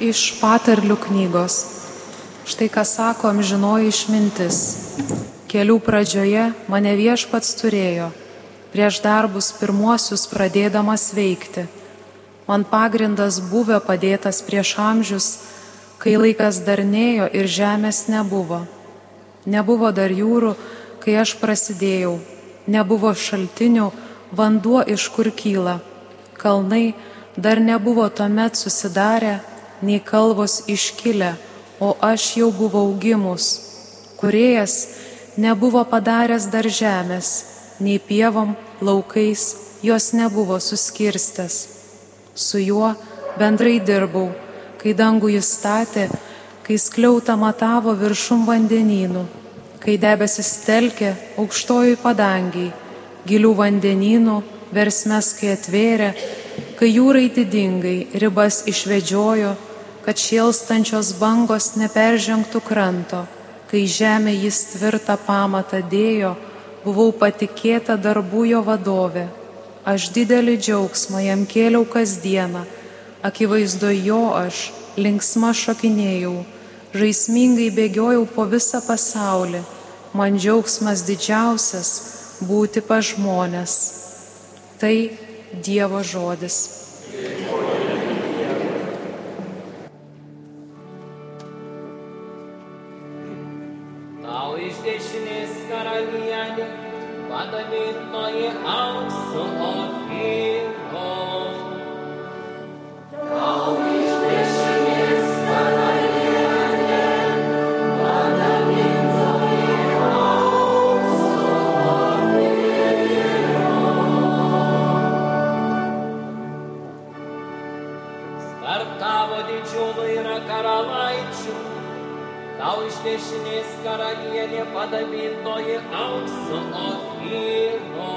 iš patarlių knygos. Štai ką sako amžinoji išmintis. Kelių pradžioje mane viešpats turėjo, prieš darbus pirmuosius pradėdamas veikti. Man pagrindas buvę padėtas prieš amžius, kai laikas dar nėjo ir žemės nebuvo. Nebuvo dar jūrų, kai aš prasidėjau, nebuvo šaltinių, vanduo iš kur kyla, kalnai dar nebuvo tuomet susidarę, nei kalvos iškilę, o aš jau buvau gimus. Kuriejas nebuvo padaręs dar žemės, nei pievom, laukais jos nebuvo suskirstęs. Su juo bendrai dirbau, kai dangų jis statė, kai skliautą matavo viršum vandenynų, kai debesis telkė aukštojui padangiai, gilių vandenynų, versmes kai atvėrė, kai jūrai didingai ribas išvedžiojo, kad šėlstančios bangos neperžengtų kranto, kai žemė jis tvirtą pamatą dėjo, buvau patikėta darbų jo vadovė. Aš didelį džiaugsmą jam kėliau kasdieną, akivaizdo jo aš linksma šokinėjau, žaismingai bėgiojau po visą pasaulį, man džiaugsmas didžiausias būti pa žmonės. Tai Dievo žodis. Tau karalienė padavintoji aukso ofiro.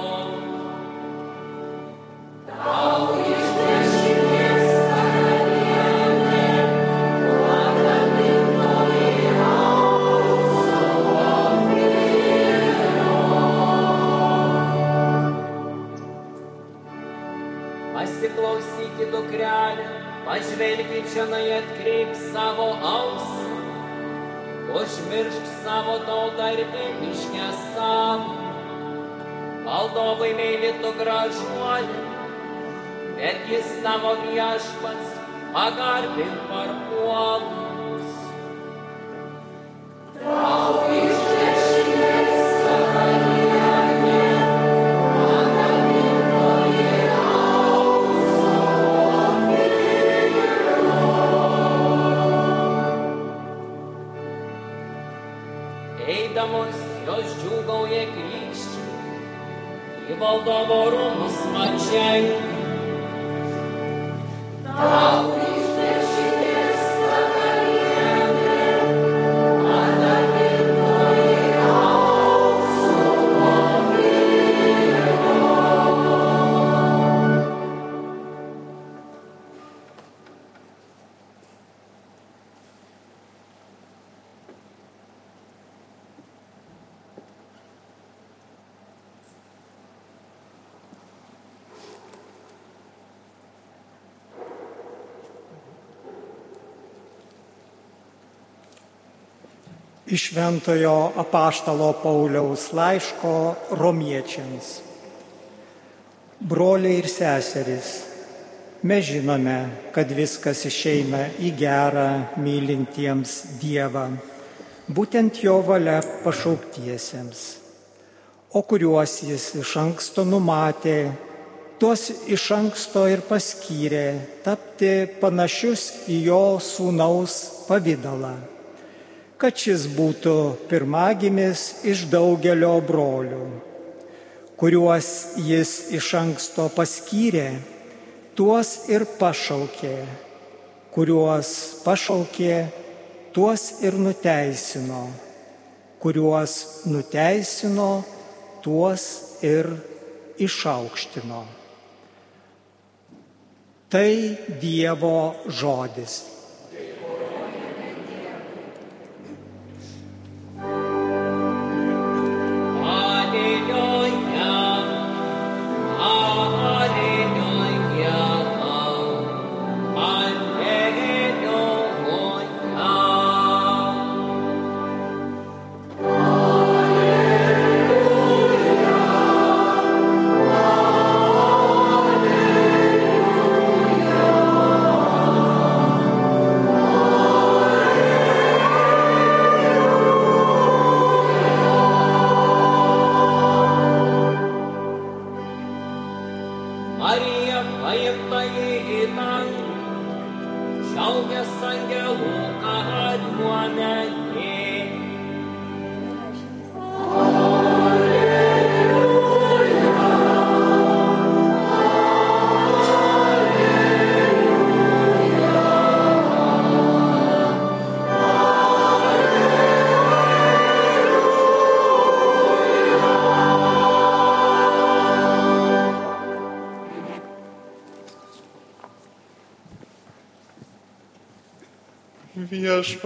Tau iš dešinės karalienė padavintoji aukso ofiro. Pasiklausykit dukrelė, pažvelkit čia, atkreip savo ausį. Užmiršk savo tautą ir tėviškę savo. Valdovai mėlytų gražuolį, bet jis tavo viešpats pagarbin parpuolus. Iš Šventojo apaštalo Pauliaus laiško romiečiams. Broliai ir seserys, mes žinome, kad viskas išeina į gerą mylintiems Dievą, būtent jo valia pašauktiesiems, o kuriuos jis iš anksto numatė, tuos iš anksto ir paskyrė tapti panašius į jo sūnaus pavydalą kad šis būtų pirmagimis iš daugelio brolių, kuriuos jis iš anksto paskyrė, tuos ir pašaukė, kuriuos pašaukė, tuos ir nuteisino, kuriuos nuteisino, tuos ir išaukštino. Tai Dievo žodis.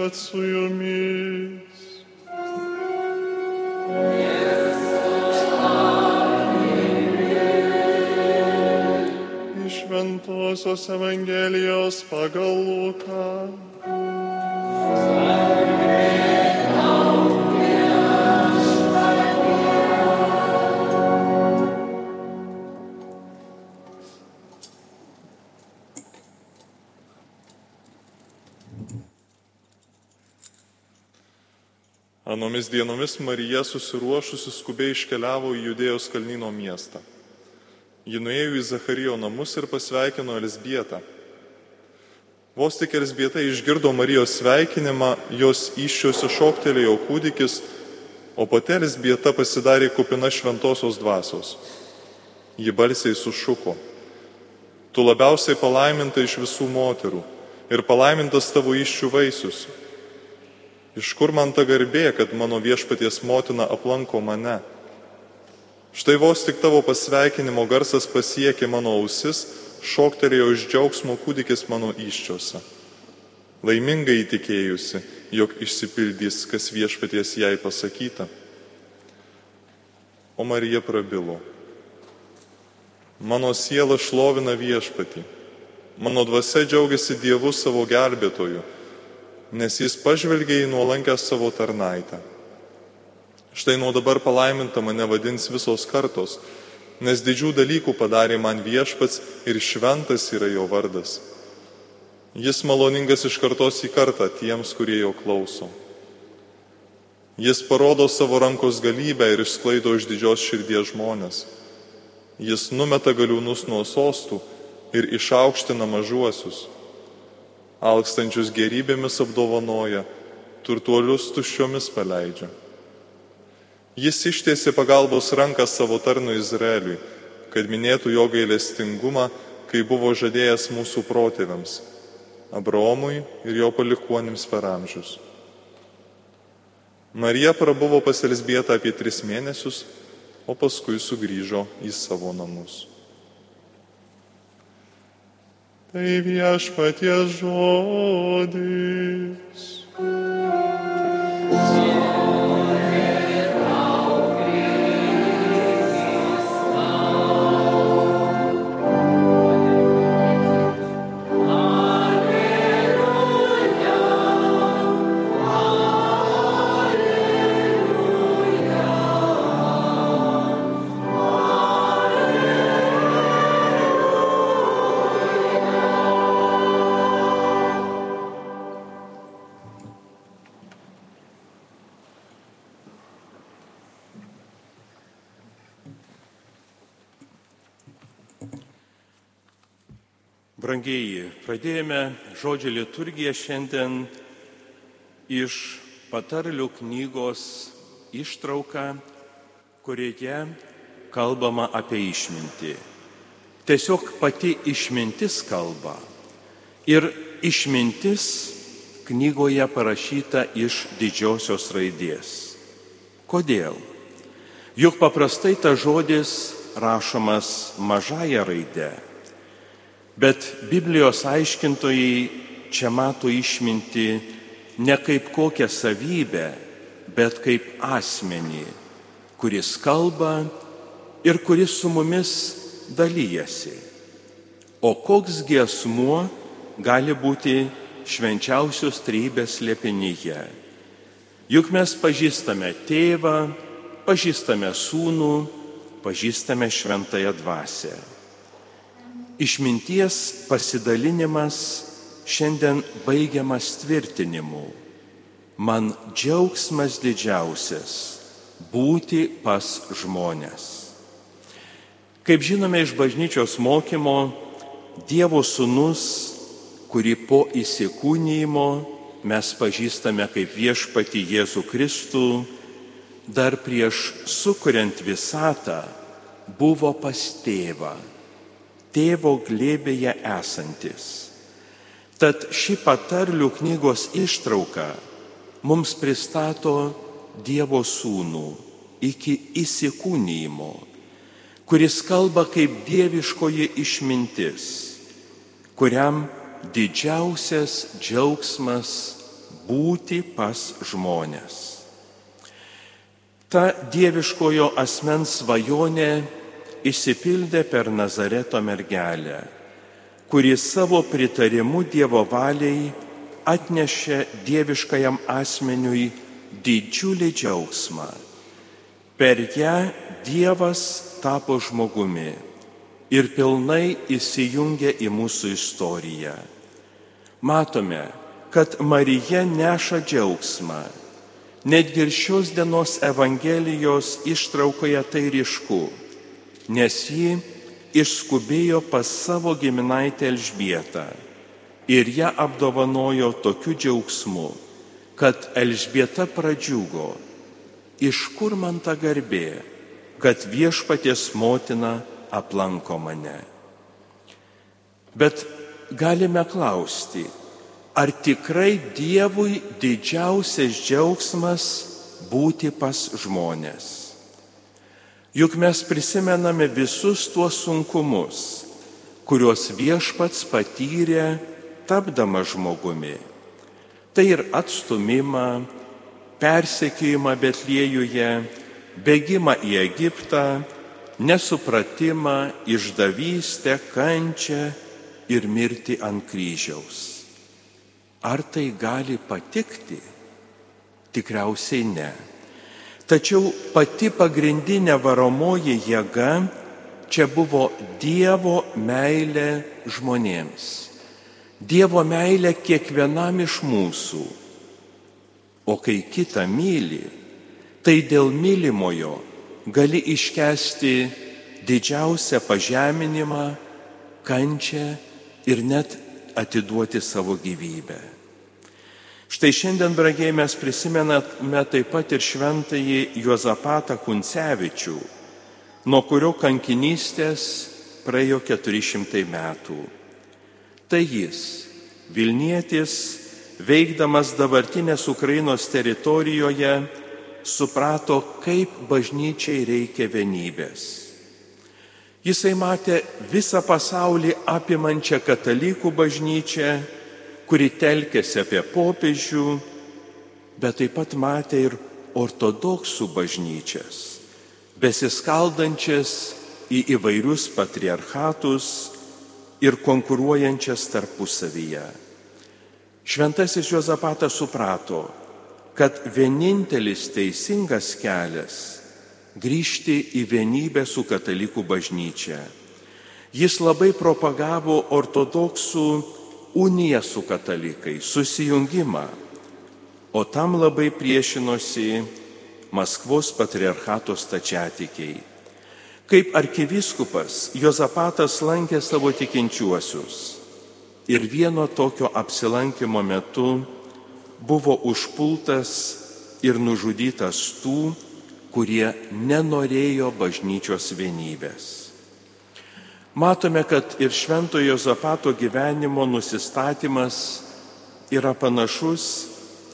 Viešpat su jumis. Iš Ventosios Evangelijos pagal Anomis dienomis Marija susiruošusi skubiai iškeliavo į Judėjos kalnyno miestą. Ji nuėjo į Zacharijo namus ir pasveikino Elisbietą. Vos tik Elisbieta išgirdo Marijos sveikinimą, jos iššiose šoktelėjo kūdikis, o pati Elisbieta pasidarė kupina šventosios dvasios. Ji balsiai sušuko. Tu labiausiai palaiminta iš visų moterų ir palaimintas tavo iššių vaisius. Iš kur man ta garbė, kad mano viešpaties motina aplanko mane? Štai vos tik tavo pasveikinimo garsas pasiekė mano ausis, šoktelėjo iš džiaugsmo kūdikis mano iščiose. Laimingai įtikėjusi, jog išsipildys, kas viešpaties jai pasakyta. O Marija prabilo. Mano siela šlovina viešpatį. Mano dvasia džiaugiasi Dievu savo gelbėtoju nes jis pažvelgė į nuolankę savo tarnaitę. Štai nuo dabar palaiminta mane vadins visos kartos, nes didžių dalykų padarė man viešpats ir šventas yra jo vardas. Jis maloningas iš kartos į kartą tiems, kurie jo klauso. Jis parodo savo rankos galybę ir išsklaido iš didžios širdies žmonės. Jis numeta galiūnus nuo sostų ir išaukština mažuosius alkstančius gerybėmis apdovanoja, turtuolius tuščiomis paleidžia. Jis ištiesi pagalbos ranką savo tarnu Izraeliui, kad minėtų jo gailestingumą, kai buvo žadėjęs mūsų protėviams - Abraomui ir jo palikuonims per amžius. Marija prabuvo pas Elsbietą apie tris mėnesius, o paskui sugrįžo į savo namus. Tai viešpaties žodis. Brangieji, pradėjome žodžio liturgiją šiandien iš patarlių knygos ištrauką, kurioje kalbama apie išmintį. Tiesiog pati išmintis kalba. Ir išmintis knygoje parašyta iš didžiosios raidės. Kodėl? Juk paprastai ta žodis rašomas mažąją raidę. Bet Biblijos aiškintojai čia mato išminti ne kaip kokią savybę, bet kaip asmenį, kuris kalba ir kuris su mumis dalyjasi. O koksgi asmuo gali būti švenčiausios trybės liepinyje? Juk mes pažįstame tėvą, pažįstame sūnų, pažįstame šventąją dvasę. Išminties pasidalinimas šiandien baigiamas tvirtinimu. Man džiaugsmas didžiausias - būti pas žmonės. Kaip žinome iš bažnyčios mokymo, Dievo sūnus kurį po įsikūnymo mes pažįstame kaip viešpati Jėzų Kristų, dar prieš sukuriant visatą buvo pas tėvą, tėvo glėbėje esantis. Tad ši patarlių knygos ištrauka mums pristato Dievo sūnų iki įsikūnymo, kuris kalba kaip dieviškoji išmintis, kuriam didžiausias džiaugsmas būti pas žmonės. Ta dieviškojo asmens svajonė išsipildė per Nazareto mergelę, kuri savo pritarimu Dievo valiai atnešė dieviškajam asmeniui didžiulį džiaugsmą. Per ją Dievas tapo žmogumi ir pilnai įsijungė į mūsų istoriją. Matome, kad Marija neša džiaugsmą. Netgi ir šios dienos Evangelijos ištraukoje tai ryšku, nes ji išskubėjo pas savo giminaitę Elžbietą ir ją apdovanojo tokiu džiaugsmu, kad Elžbieta pradžiugo, iš kur man ta garbė, kad viešpaties motina aplanko mane. Bet galime klausti, ar tikrai Dievui didžiausias džiaugsmas būti pas žmonės? Juk mes prisimename visus tuos sunkumus, kuriuos viešpats patyrė tapdamas žmogumi. Tai ir atstumimą, persekėjimą Betliejuje, bėgimą į Egiptą, nesupratimą, išdavystę, kančią ir mirti ant kryžiaus. Ar tai gali patikti? Tikriausiai ne. Tačiau pati pagrindinė varomoji jėga čia buvo Dievo meilė žmonėms. Dievo meilė kiekvienam iš mūsų. O kai kitą myli, tai dėl mylimojo gali iškesti didžiausią pažeminimą, kančią ir net atiduoti savo gyvybę. Štai šiandien, bragiai, mes prisimename taip pat ir šventąjį Juozapatą Kuncevičių, nuo kurio kankinystės praėjo 400 metų. Tai jis, Vilnietis, veikdamas dabartinės Ukrainos teritorijoje, suprato, kaip bažnyčiai reikia vienybės. Jisai matė visą pasaulį apimančią katalikų bažnyčią, kuri telkėsi apie popiežių, bet taip pat matė ir ortodoksų bažnyčias, besiskaldančias į įvairius patriarchatus ir konkuruojančias tarpusavyje. Šventasis Juozapatas suprato, kad vienintelis teisingas kelias - grįžti į vienybę su katalikų bažnyčia. Jis labai propagavo ortodoksų uniją su katalikais, susijungimą, o tam labai priešinosi Maskvos patriarchato stačiatikiai. Kaip arkivyskupas Jozapatas lankė savo tikinčiuosius ir vieno tokio apsilankimo metu buvo užpultas ir nužudytas tų, kurie nenorėjo bažnyčios vienybės. Matome, kad ir šventojo Zapato gyvenimo nusistatymas yra panašus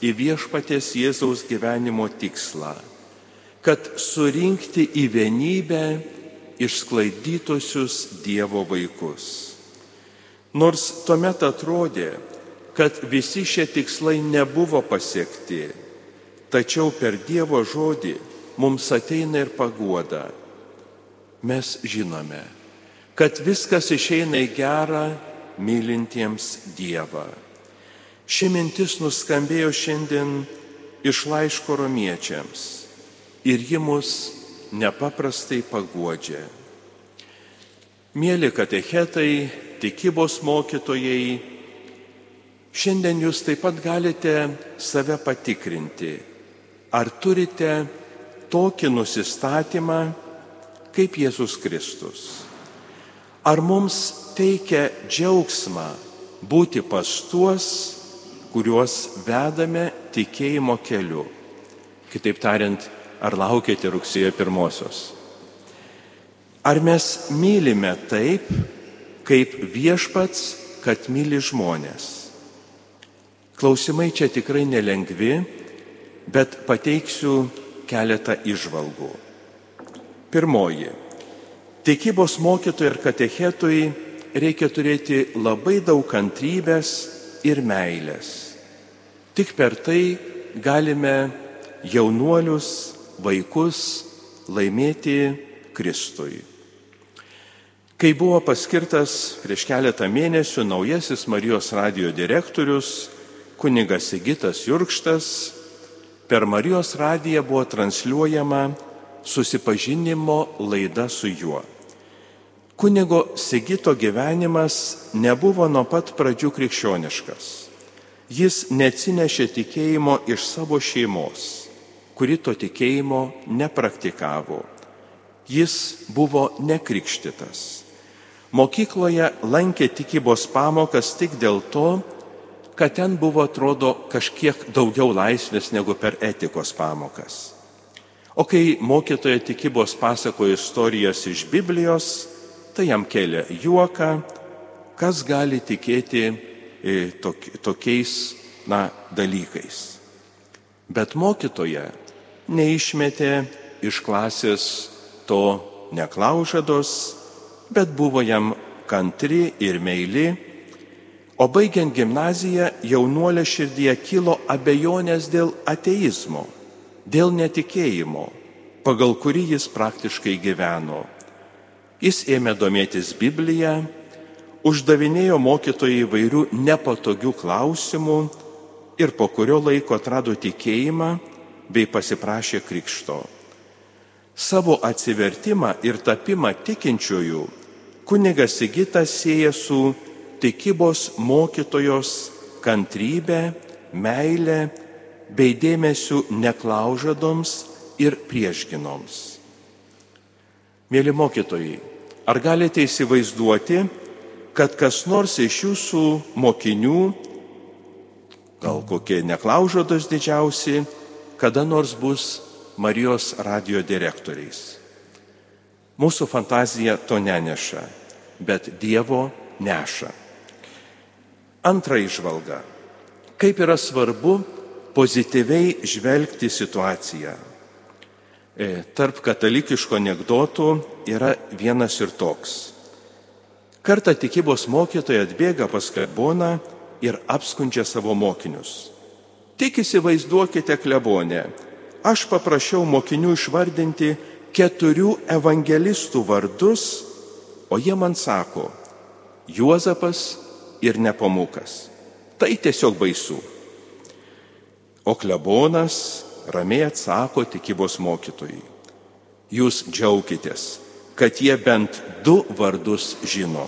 į viešpatės Jėzaus gyvenimo tikslą - kad surinkti į vienybę išsklaidytosius Dievo vaikus. Nors tuomet atrodė, kad visi šie tikslai nebuvo pasiekti, tačiau per Dievo žodį mums ateina ir paguoda. Mes žinome, kad viskas išeina į gerą mylintiems Dievą. Ši mintis nuskambėjo šiandien iš laiško romiečiams ir ji mus nepaprastai paguodžia. Mėly katechetai, tikybos mokytojai, šiandien jūs taip pat galite save patikrinti, ar turite tokį nusistatymą kaip Jėzus Kristus. Ar mums teikia džiaugsmą būti pas tuos, kuriuos vedame tikėjimo keliu. Kitaip tariant, ar laukite rugsėjo pirmosios? Ar mes mylime taip, kaip viešpats, kad myli žmonės? Klausimai čia tikrai nelengvi, bet pateiksiu keletą išvalgų. Pirmoji. Tikybos mokytojui ir katechetui reikia turėti labai daug kantrybės ir meilės. Tik per tai galime jaunuolius, vaikus laimėti Kristui. Kai buvo paskirtas prieš keletą mėnesių naujasis Marijos radio direktorius, kunigas Sigitas Jurkštas, per Marijos radiją buvo transliuojama susipažinimo laida su juo. Kunigo Sigito gyvenimas nebuvo nuo pat pradžių krikščioniškas. Jis neatsinešė tikėjimo iš savo šeimos, kuri to tikėjimo nepraktikavo. Jis buvo nekrikštytas. Mokykloje lankė tikybos pamokas tik dėl to, kad ten buvo, atrodo, kažkiek daugiau laisvės negu per etikos pamokas. O kai mokytoja tikybos pasakojo istorijas iš Biblijos, tai jam kelia juoką, kas gali tikėti e, tokiais na, dalykais. Bet mokytoja neišmetė iš klasės to neklaužados, bet buvo jam kantri ir meili O baigiant gimnaziją jaunuolė širdyje kilo abejonės dėl ateizmo, dėl netikėjimo, pagal kurį jis praktiškai gyveno. Jis ėmė domėtis Bibliją, uždavinėjo mokytojai įvairių nepatogių klausimų ir po kurio laiko atrado tikėjimą bei pasiprašė krikšto. Savo atsivertimą ir tapimą tikinčiųjų kunigas Sigitas sieja su tikybos mokytojos kantrybę, meilę bei dėmesiu neklaužadoms ir priešginoms. Mėly mokytojai, ar galite įsivaizduoti, kad kas nors iš jūsų mokinių, gal kokie neklaužados didžiausi, kada nors bus Marijos radio direktoriais? Mūsų fantazija to neneša, bet Dievo neša. Antra išvalga. Kaip yra svarbu pozityviai žvelgti situaciją. E, tarp katalikiško anegdotų yra vienas ir toks. Kartą tikybos mokytoja atbėga pas kleboną ir apskundžia savo mokinius. Tik įsivaizduokite klebonę. Aš paprašiau mokinių išvardinti keturių evangelistų vardus, o jie man sako, Juozapas, ir nepamukas. Tai tiesiog baisu. O klebonas ramiai atsako tikybos mokytojai. Jūs džiaukitės, kad jie bent du vardus žino.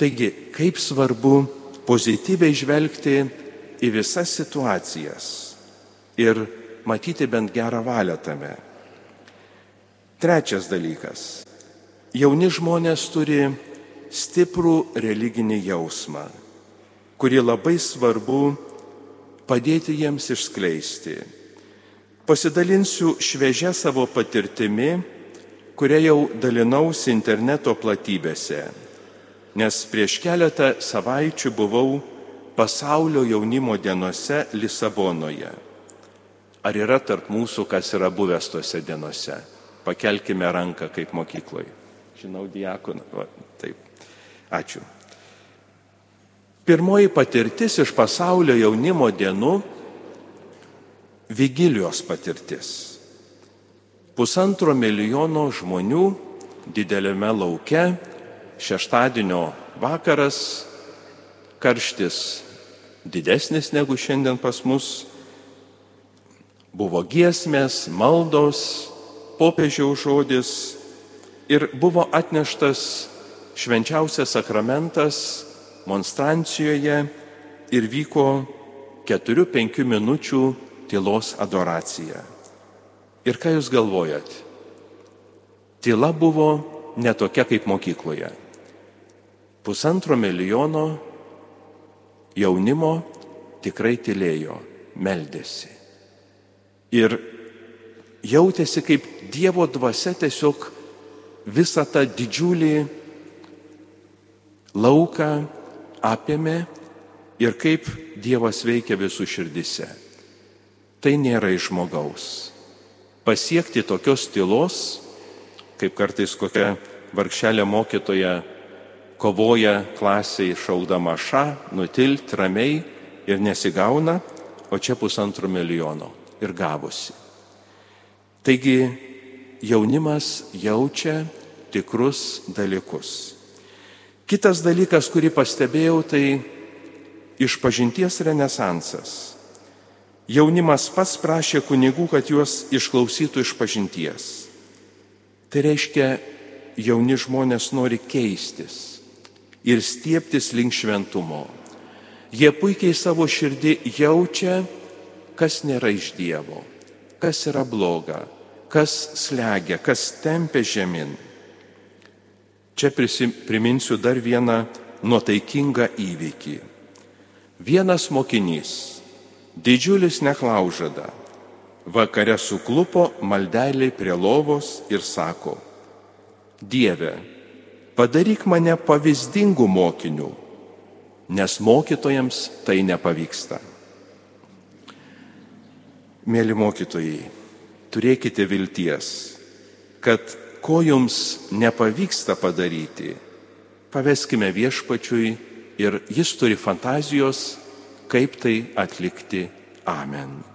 Taigi, kaip svarbu pozityviai žvelgti į visas situacijas ir matyti bent gerą valią tame. Trečias dalykas. Jauni žmonės turi stiprų religinį jausmą, kurį labai svarbu padėti jiems išskleisti. Pasidalinsiu šviežia savo patirtimi, kuria jau dalinausi interneto platybėse, nes prieš keletą savaičių buvau pasaulio jaunimo dienose Lisabonoje. Ar yra tarp mūsų, kas yra buvęs tose dienose? Pakelkime ranką kaip mokykloje. Žinau, diakoną. Taip. Ačiū. Pirmoji patirtis iš pasaulio jaunimo dienų - vigilijos patirtis. Pusantro milijono žmonių dideliame lauke, šeštadienio vakaras, karštis didesnis negu šiandien pas mus, buvo giesmės, maldos, popiežiaus žodis ir buvo atneštas švenčiausias sakramentas monstrancijoje ir vyko 4-5 minučių tylos adoracija. Ir ką jūs galvojat? Tyla buvo netokia kaip mokykloje. Pusantro milijono jaunimo tikrai tylėjo, meldėsi. Ir jautėsi, kaip Dievo dvasia tiesiog visą tą didžiulį lauką apėmė ir kaip Dievas veikia visų širdise. Tai nėra iš žmogaus. Pasiekti tokios tylos, kaip kartais kokia vargšelė mokytoja kovoja klasiai šaudama ša, nutilt ramiai ir nesigauna, o čia pusantro milijono ir gavosi. Taigi jaunimas jaučia tikrus dalykus. Kitas dalykas, kurį pastebėjau, tai išpažinties renesansas. Jaunimas pats prašė kunigų, kad juos išklausytų išpažinties. Tai reiškia, jauni žmonės nori keistis ir stieptis link šventumo. Jie puikiai savo širdį jaučia, kas nėra iš Dievo, kas yra bloga, kas slegia, kas tempia žemyn. Čia priminsiu dar vieną nuotaikingą įvykį. Vienas mokinys, didžiulis neklaužada, vakare suklupo maldeliai prie lovos ir sako, Dieve, padaryk mane pavyzdingų mokinių, nes mokytojams tai nepavyksta. Mėly mokytojai, turėkite vilties, kad ko jums nepavyksta padaryti, paveskime viešpačiui ir jis turi fantazijos, kaip tai atlikti. Amen.